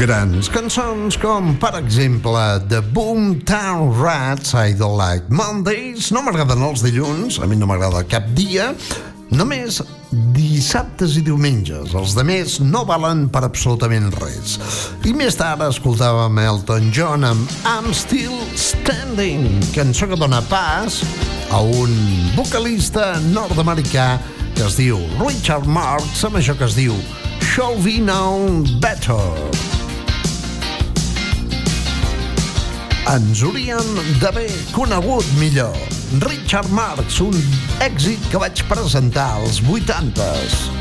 grans. Cançons com, per exemple, The Boomtown Rats, I Don't Like Mondays, no m'agraden els dilluns, a mi no m'agrada cap dia, només dissabtes i diumenges. Els de més no valen per absolutament res. I més tard escoltàvem Elton John amb I'm Still Standing, cançó que dona pas a un vocalista nord-americà que es diu Richard Marx, amb això que es diu Shall We Know Better. ens haurien d'haver conegut millor. Richard Marx, un èxit que vaig presentar als 80s.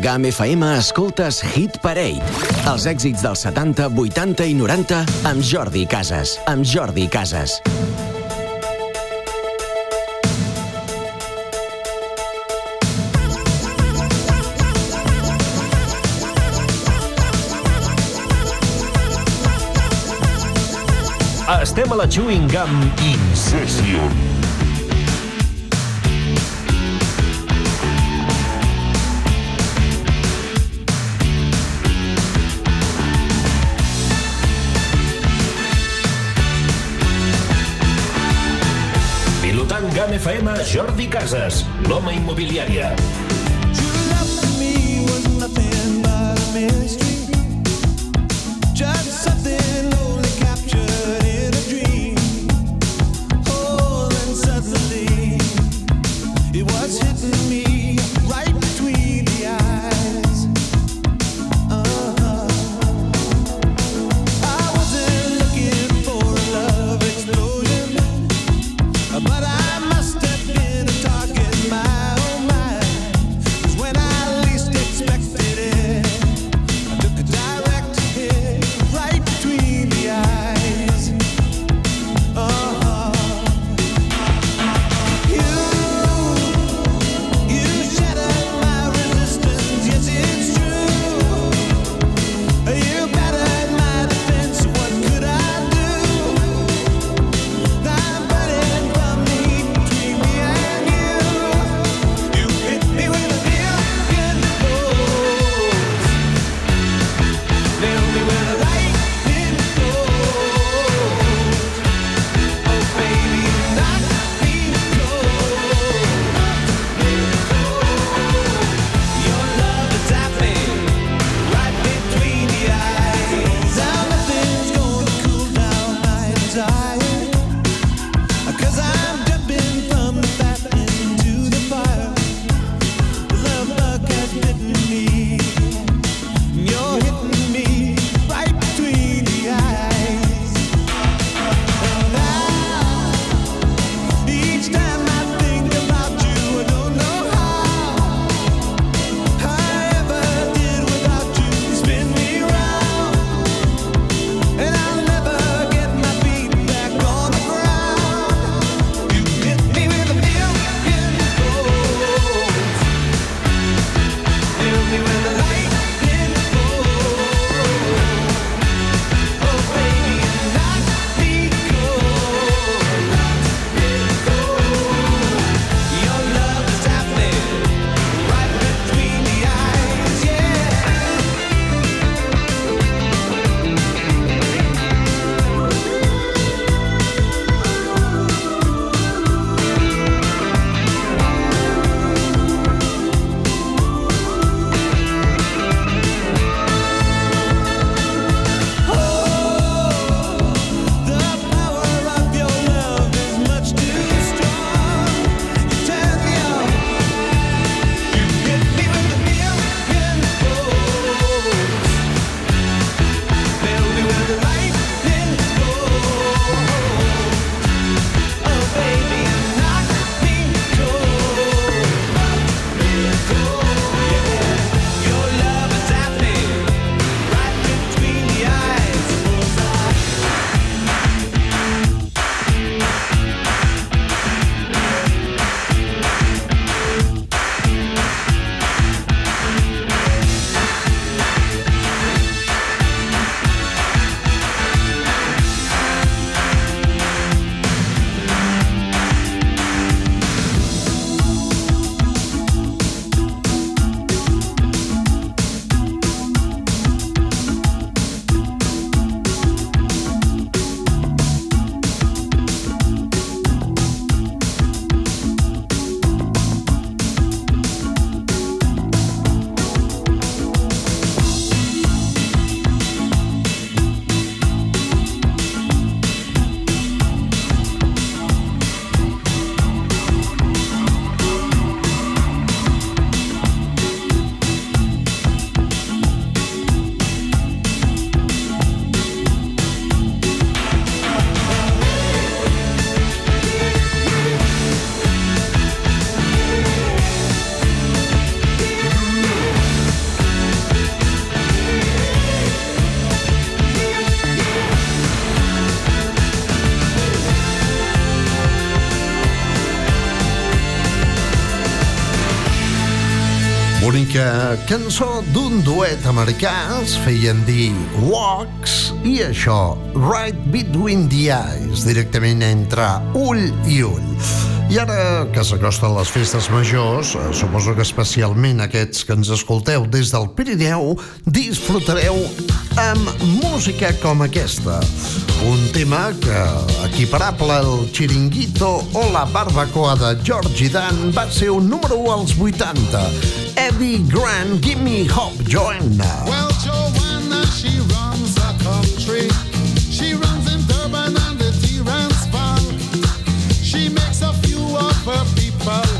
GAM FM escoltes Hit Parade. Els èxits dels 70, 80 i 90 amb Jordi Casas. Amb Jordi Casas. Estem a la Chewing Gum Incession. Pilotant FM, Jordi Casas, l'home immobiliària. Love to me was nothing but a mystery. cançó d'un duet americà, es feien dir Walks, i això, Right Between the Eyes, directament entre ull i ull. I ara que s'acosten les festes majors, eh, suposo que especialment aquests que ens escolteu des del Pirineu, disfrutareu amb música com aquesta. Un tema que, equiparable al Chiringuito o la Barbacoa de Georgie Dan, va ser un número 1 als 80 Eddie Grant, give me hope, now. Well, Joanna, she runs the country. She runs in Durban and the Tyrant's Fall. She makes a few of her people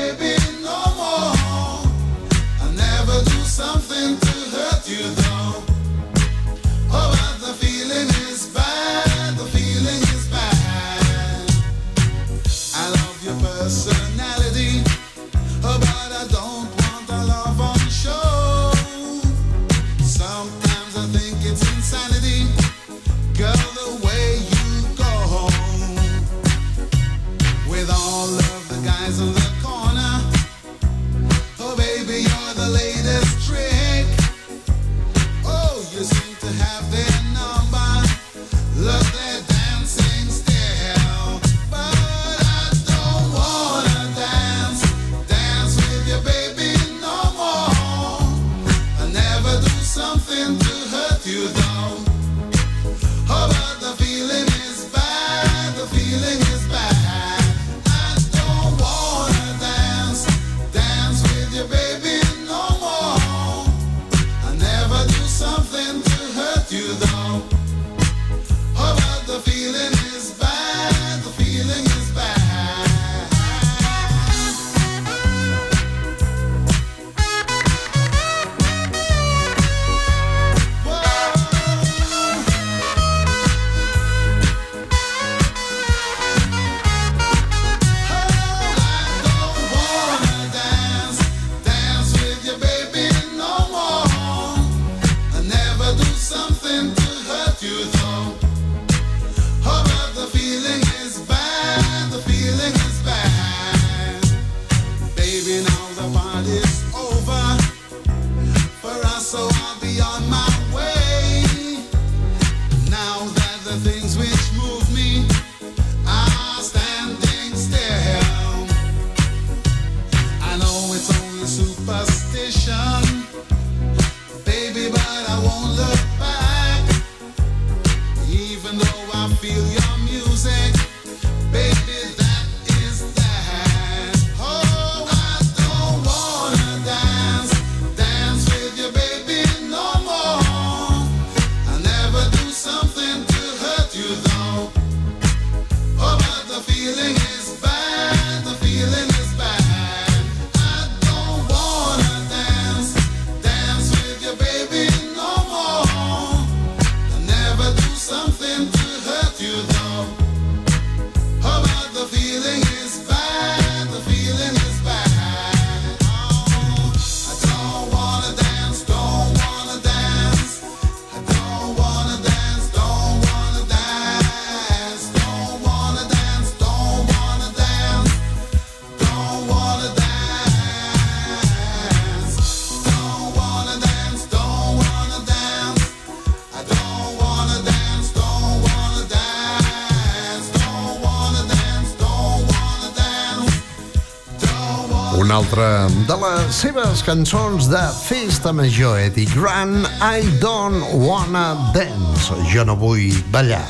les seves cançons de festa major Eddie Grant I don't wanna dance jo no vull ballar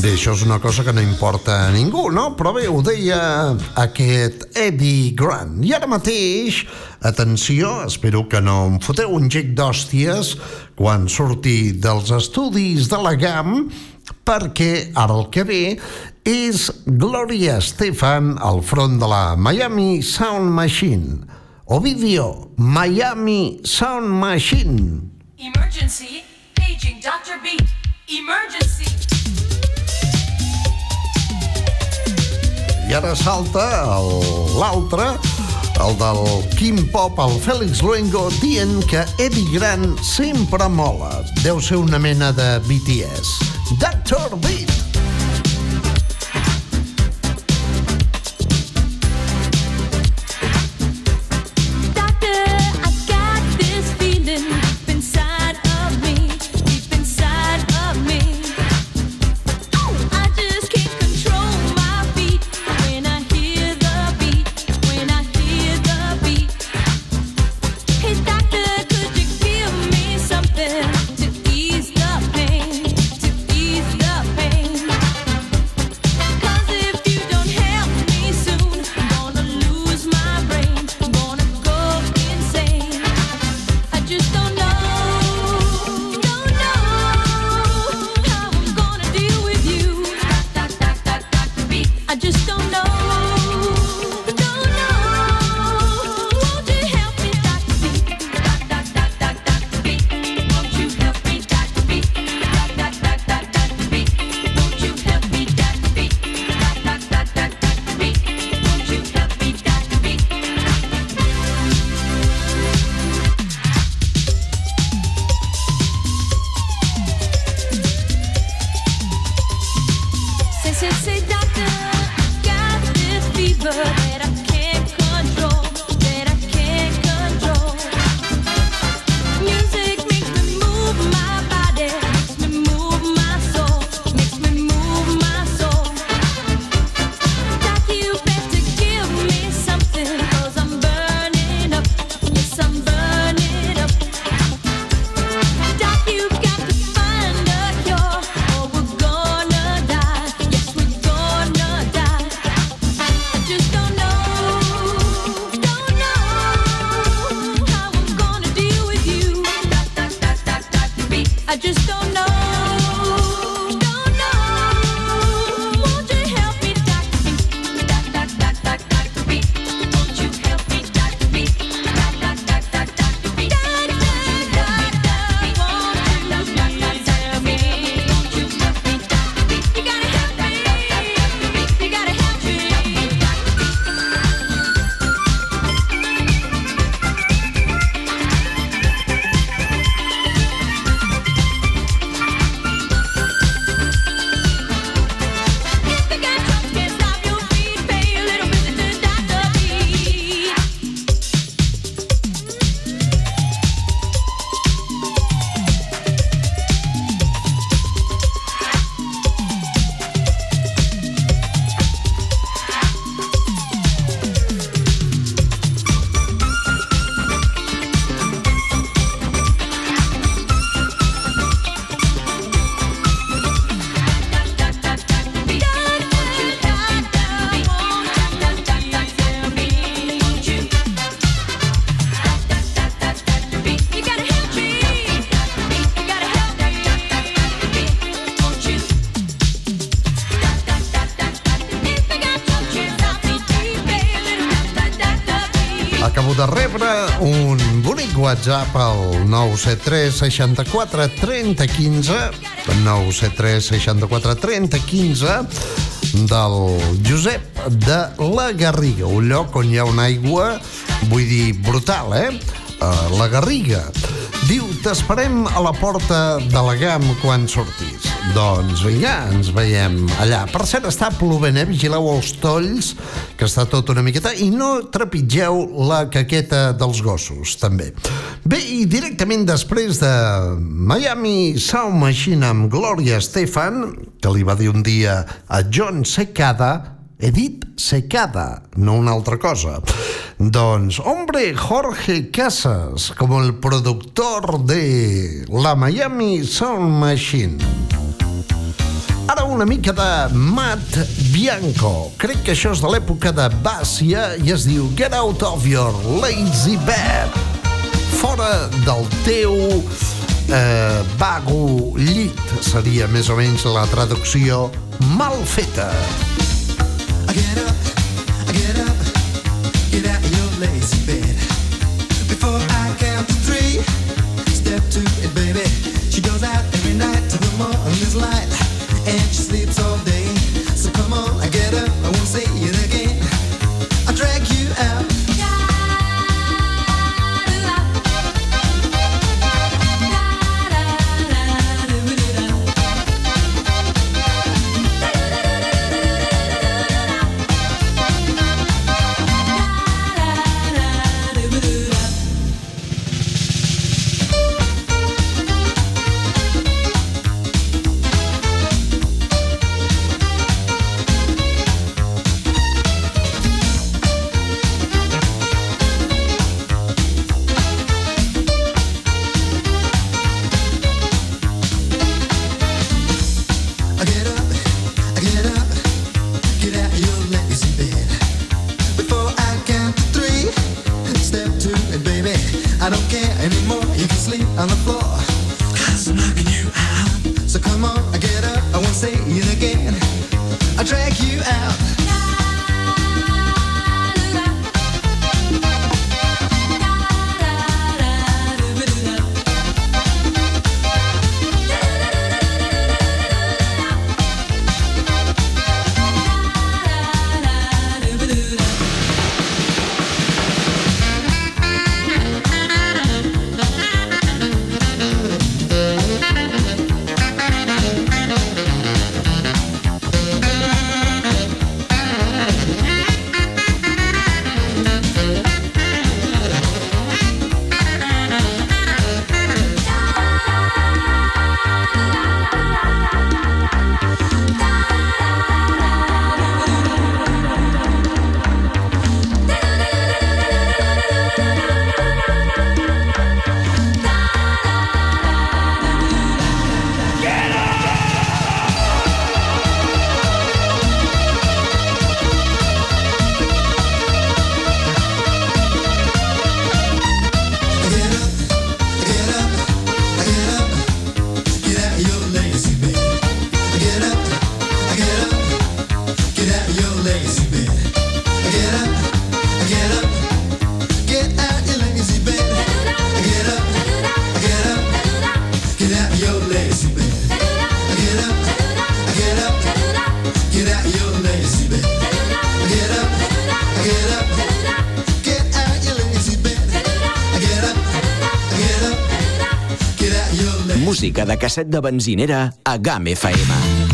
Bé, això és una cosa que no importa a ningú, no? Però bé, ho deia aquest Eddie Grant. I ara mateix, atenció, espero que no em foteu un gec d'hòsties quan surti dels estudis de la GAM, perquè ara el que ve és Gloria Estefan al front de la Miami Sound Machine. Ovidio, Miami Sound Machine. Emergency, paging Dr. Beat. Emergency. I ara salta l'altre, el del Kim Pop, el Félix Luengo, dient que Eddie Grant sempre mola. Deu ser una mena de BTS. Dr. Beat. WhatsApp al 973 64 30 15 973 64 30 15 del Josep de la Garriga, un lloc on hi ha una aigua, vull dir, brutal, eh? Uh, la Garriga. Diu, t'esperem a la porta de la GAM quan sortis. Doncs vinga, ens veiem allà. Per cert, està plovent, eh? Vigileu els tolls, que està tot una miqueta, i no trepitgeu la caqueta dels gossos, també. Bé, i directament després de Miami Sound Machine amb Gloria Estefan, que li va dir un dia a John Secada, he dit secada, no una altra cosa. Doncs, hombre, Jorge Casas, como el productor de la Miami Sound Machine. Ara una mica de Matt Bianco. Crec que això és de l'època de Bàcia i es diu Get out of your lazy bed. Fora del teu eh, vago llit seria més o menys la traducció mal feta. Get up, get up, get out lazy. Before I count to step to it, baby. She goes out every night light, and she sleeps all day. So come on, I Casset de benzinera a GAM FM.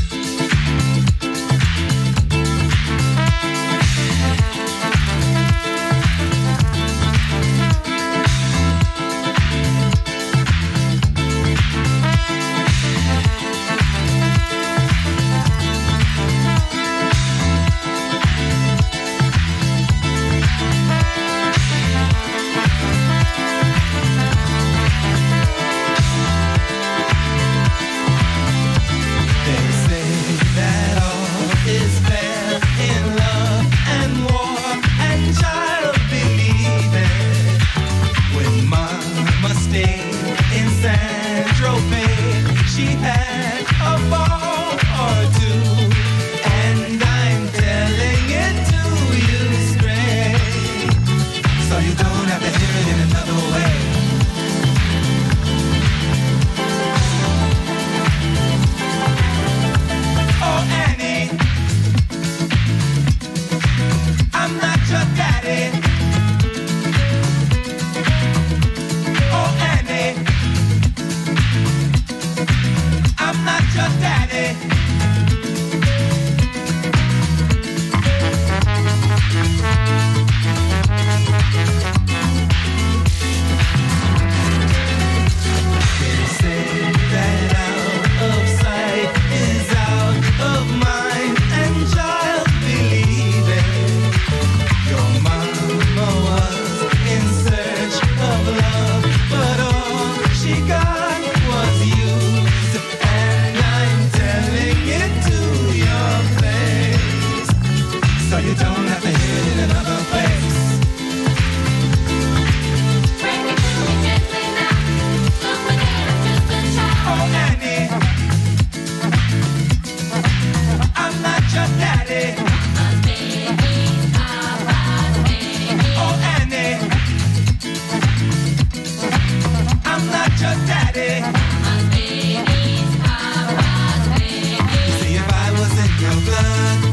Your blood,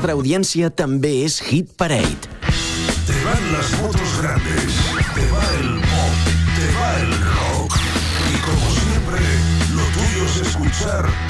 nostra audiència també és Hit Parade. Te van las motos grandes, te va el pop, te va el rock. Y como siempre, lo tuyo es escuchar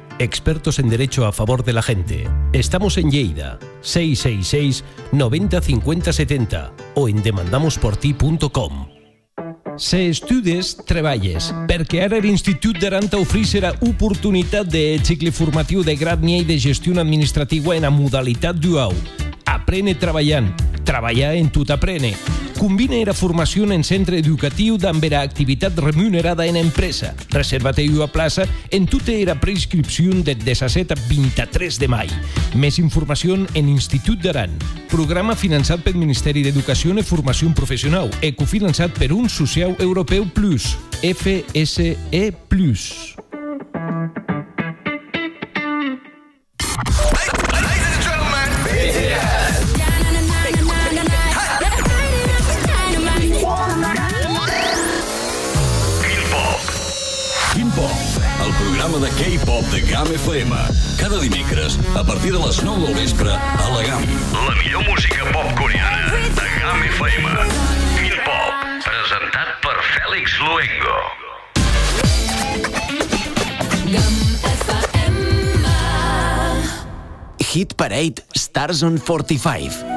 Expertos en derecho a favor de la gente. Estamos en Lleida, 666 90 50 70 o en demandamosporti.com. Se estudes, treballes, perquè ara l'Institut d'Aran t'oferirà oportunitat de cicle formatiu de grad NIE de gestió administrativa en la modalitat dual. Aprene treballant, treballar en tot aprene. Combina la formació en centre educatiu amb la activitat remunerada en empresa. Reserva-te una plaça en tota la prescripció del 17 a 23 de mai. Més informació en Institut d'Aran. Programa finançat pel Ministeri d'Educació i Formació Professional, ecofinançat per un social europeu plus, FSE GAM FM. Cada dimecres, a partir de les 9 del vespre, a la GAM. La millor música pop coreana de GAM FM. Quin pop? Presentat per Fèlix Luengo. Hit Parade Stars on 45.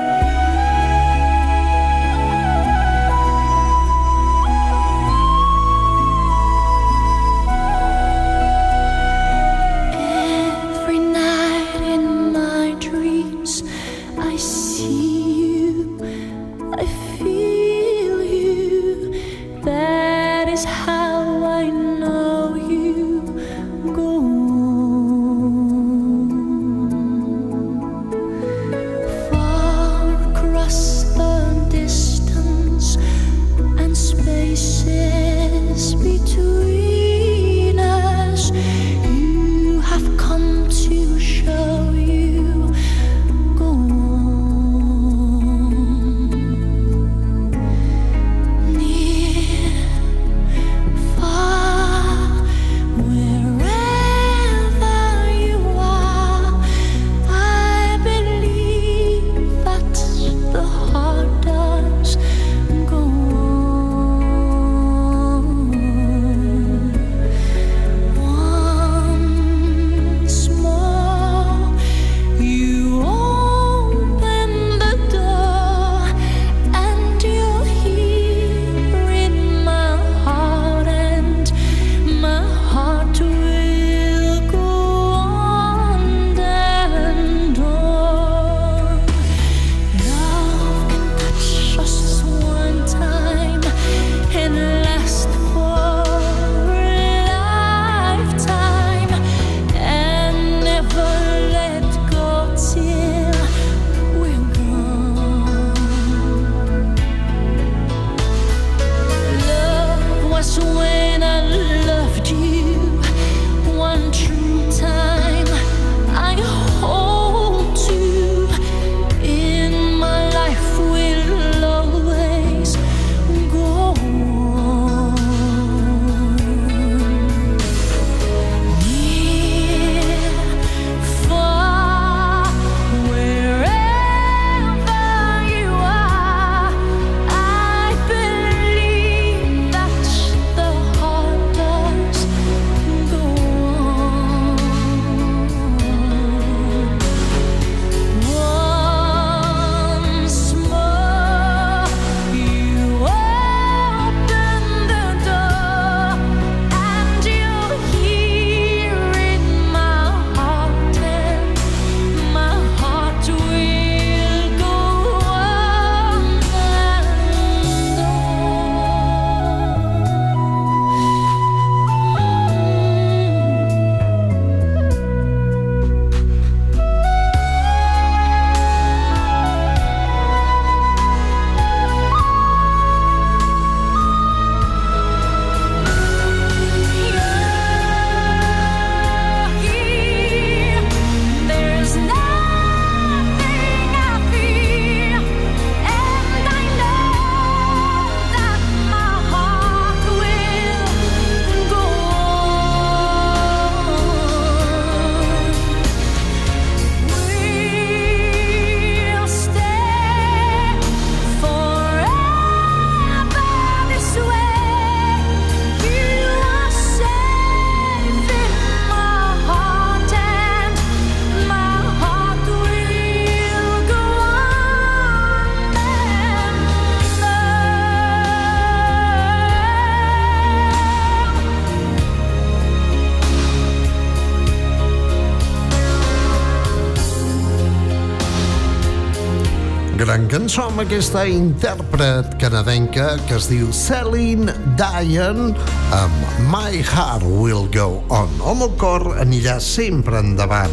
Cançó amb aquesta intèrpret canadenca que es diu Celine Dion amb My Heart Will Go On. El meu cor anirà sempre endavant.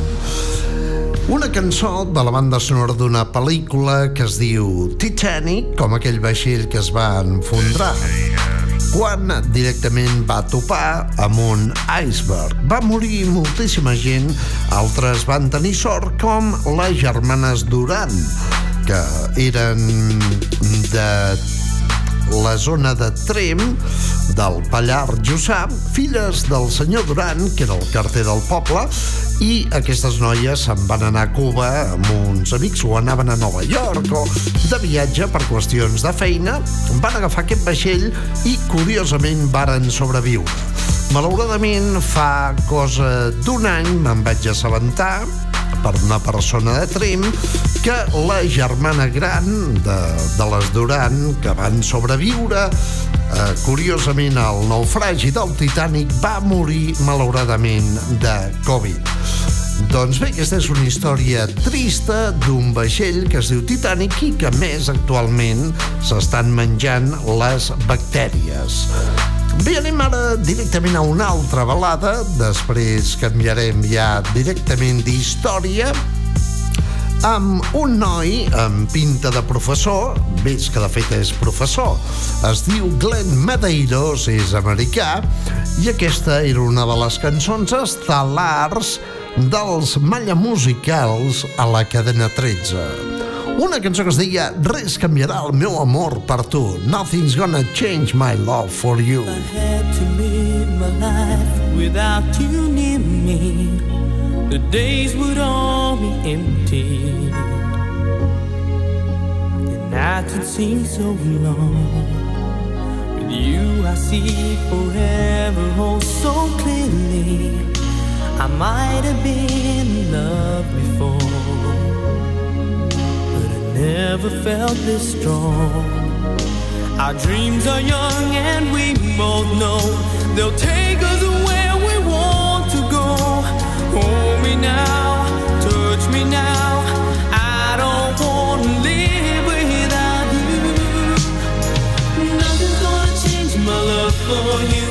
Una cançó de la banda sonora d'una pel·lícula que es diu Titanic, com aquell vaixell que es va enfondrar quan directament va topar amb un iceberg. Va morir moltíssima gent, altres van tenir sort, com les germanes Duran, que eren de la zona de Trem, del Pallar Jussà, filles del senyor Duran, que era el carter del poble, i aquestes noies se'n van anar a Cuba amb uns amics o anaven a Nova York o de viatge per qüestions de feina, van agafar aquest vaixell i curiosament varen sobreviure. Malauradament, fa cosa d'un any me'n vaig assabentar per una persona de Trem que la germana gran de, de les Duran que van sobreviure eh, curiosament al naufragi del Titanic va morir malauradament de Covid. Doncs bé, aquesta és una història trista d'un vaixell que es diu Titanic i que més actualment s'estan menjant les bactèries. Bé, anem ara directament a una altra balada, després canviarem ja directament d'història amb un noi amb pinta de professor, veig que de fet és professor, es diu Glenn Medeiros, és americà, i aquesta era una de les cançons estel·lars dels Malla Musicals a la cadena 13. Una cançó que es deia Res canviarà el meu amor per tu. Nothing's gonna change my love for you. had to live my life without you near me. The days would all be empty. The nights would seem so long. You, I see forever oh so clearly. I might have been in love before, I never felt this strong. Our dreams are young and we both know they'll take us where we want to go. Hold me now, touch me now. I don't want to live without you. Nothing's gonna change my love for you.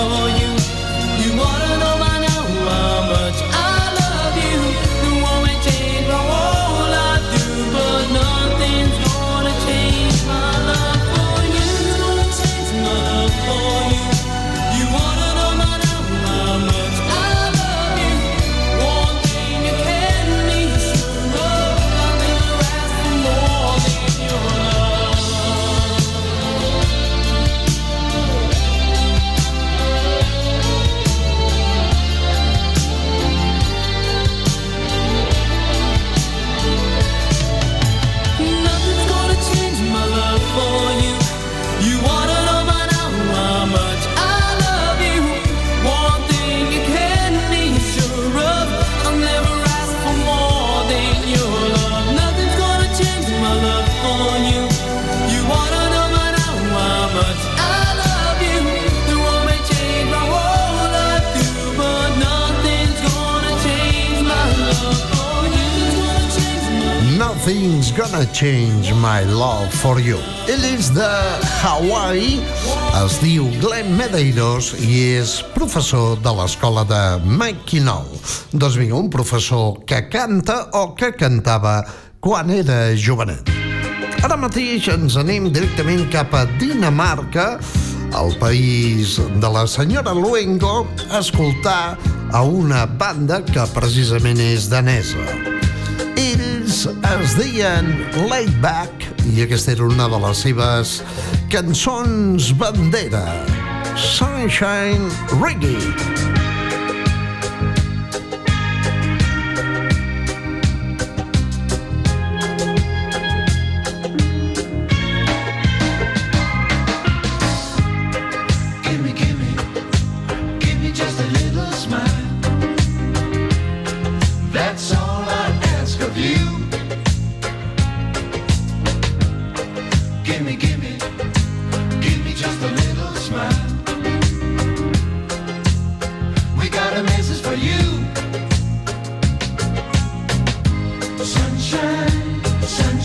For you. You wanna know my how much I love nothing's gonna change my life. Change My Love For You. Ell és de Hawaii, es diu Glenn Medeiros i és professor de l'escola de Mackinac. Doncs vinga, un professor que canta o que cantava quan era jovenet. Ara mateix ens anem directament cap a Dinamarca, al país de la senyora Luengo, a escoltar a una banda que precisament és danesa ells es deien Laid Back i aquesta era una de les seves cançons bandera, Sunshine Reggae.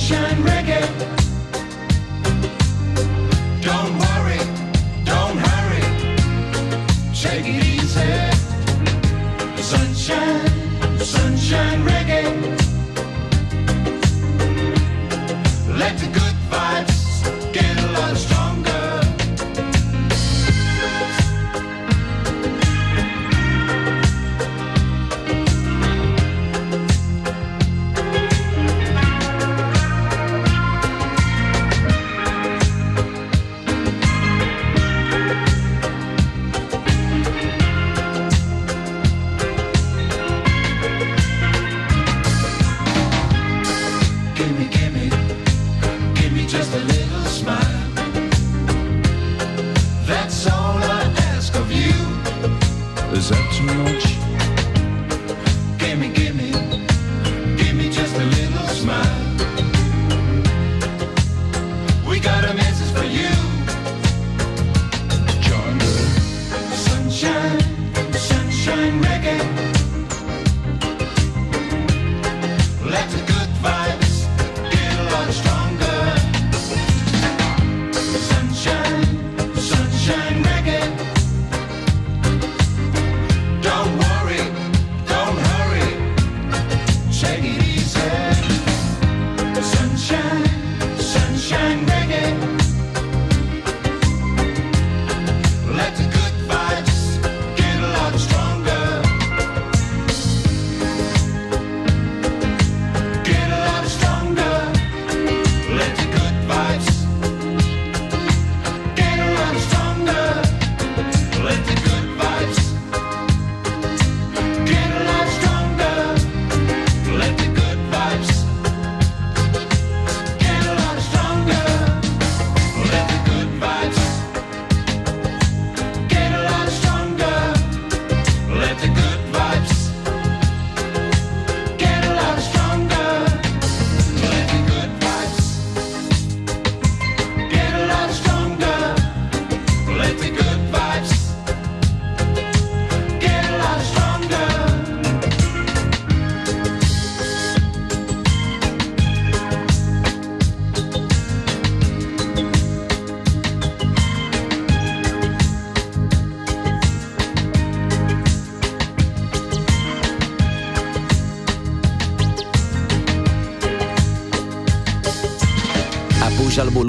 shine red.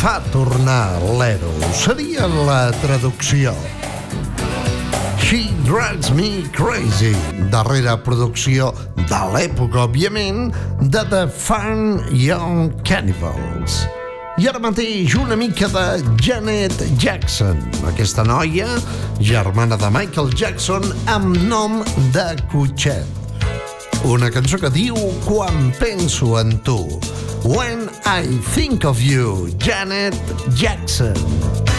fa tornar l'ero. Seria la traducció. She Drives Me Crazy, darrera producció de l'època, òbviament, de The Fun Young Cannibals. I ara mateix una mica de Janet Jackson, aquesta noia, germana de Michael Jackson, amb nom de Cotxet. Una cançó que diu Quan penso en tu, When I Think of You, Janet Jackson.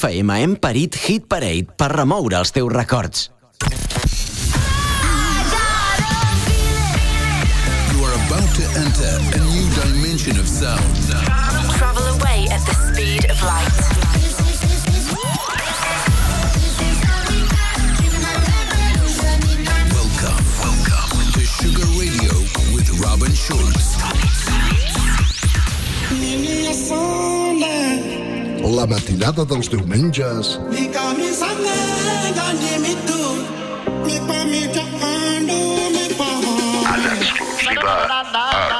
FM hem parit Hit Parade per remoure els teus records. You are about to enter a new dimension of sound. la matinada dels diumenges. Ni camisa negra ni mitú ni pa mitja ando ni pa en exclusiva a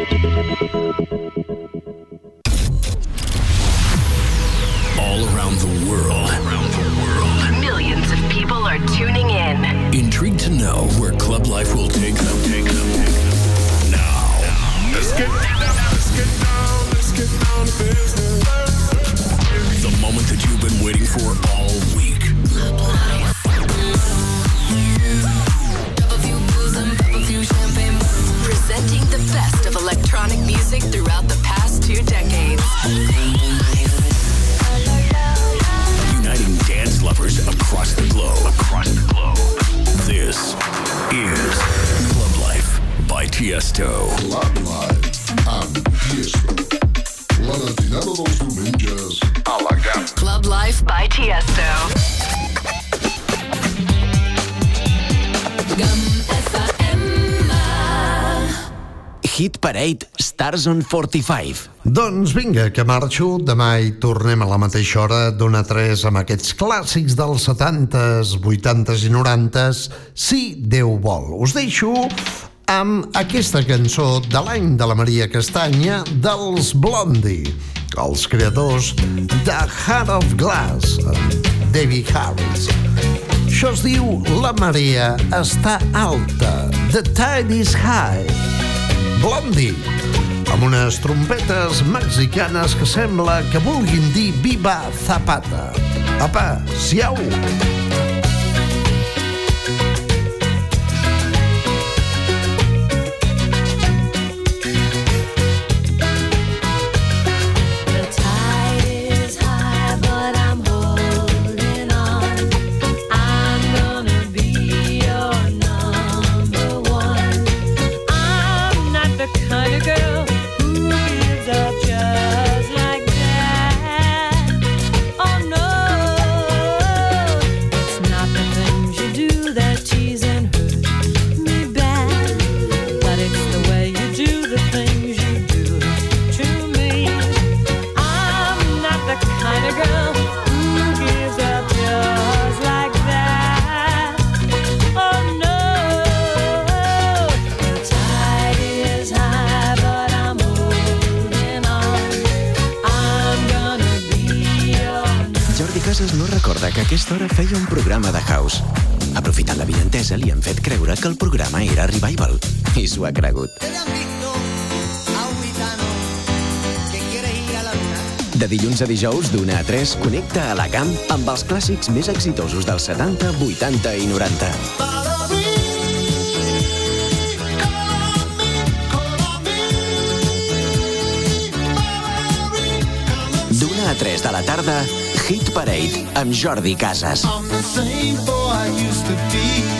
Parade Stars on 45. Doncs vinga, que marxo. Demà hi tornem a la mateixa hora, d'una a 3, amb aquests clàssics dels 70s, 80s i 90s, si Déu vol. Us deixo amb aquesta cançó de l'any de la Maria Castanya dels Blondie, els creadors de Heart of Glass, David Harris. Això es diu La marea està alta, The tide is high. Blondie, amb unes trompetes mexicanes que sembla que vulguin dir Viva Zapata. Apa, siau! The que el programa era Revival. I s'ho ha cregut. De dilluns a dijous, d'una a 3, connecta a la camp amb els clàssics més exitosos dels 70, 80 i 90. D'una a 3 de la tarda, Hit Parade amb Jordi Casas. I'm the same boy I used to be.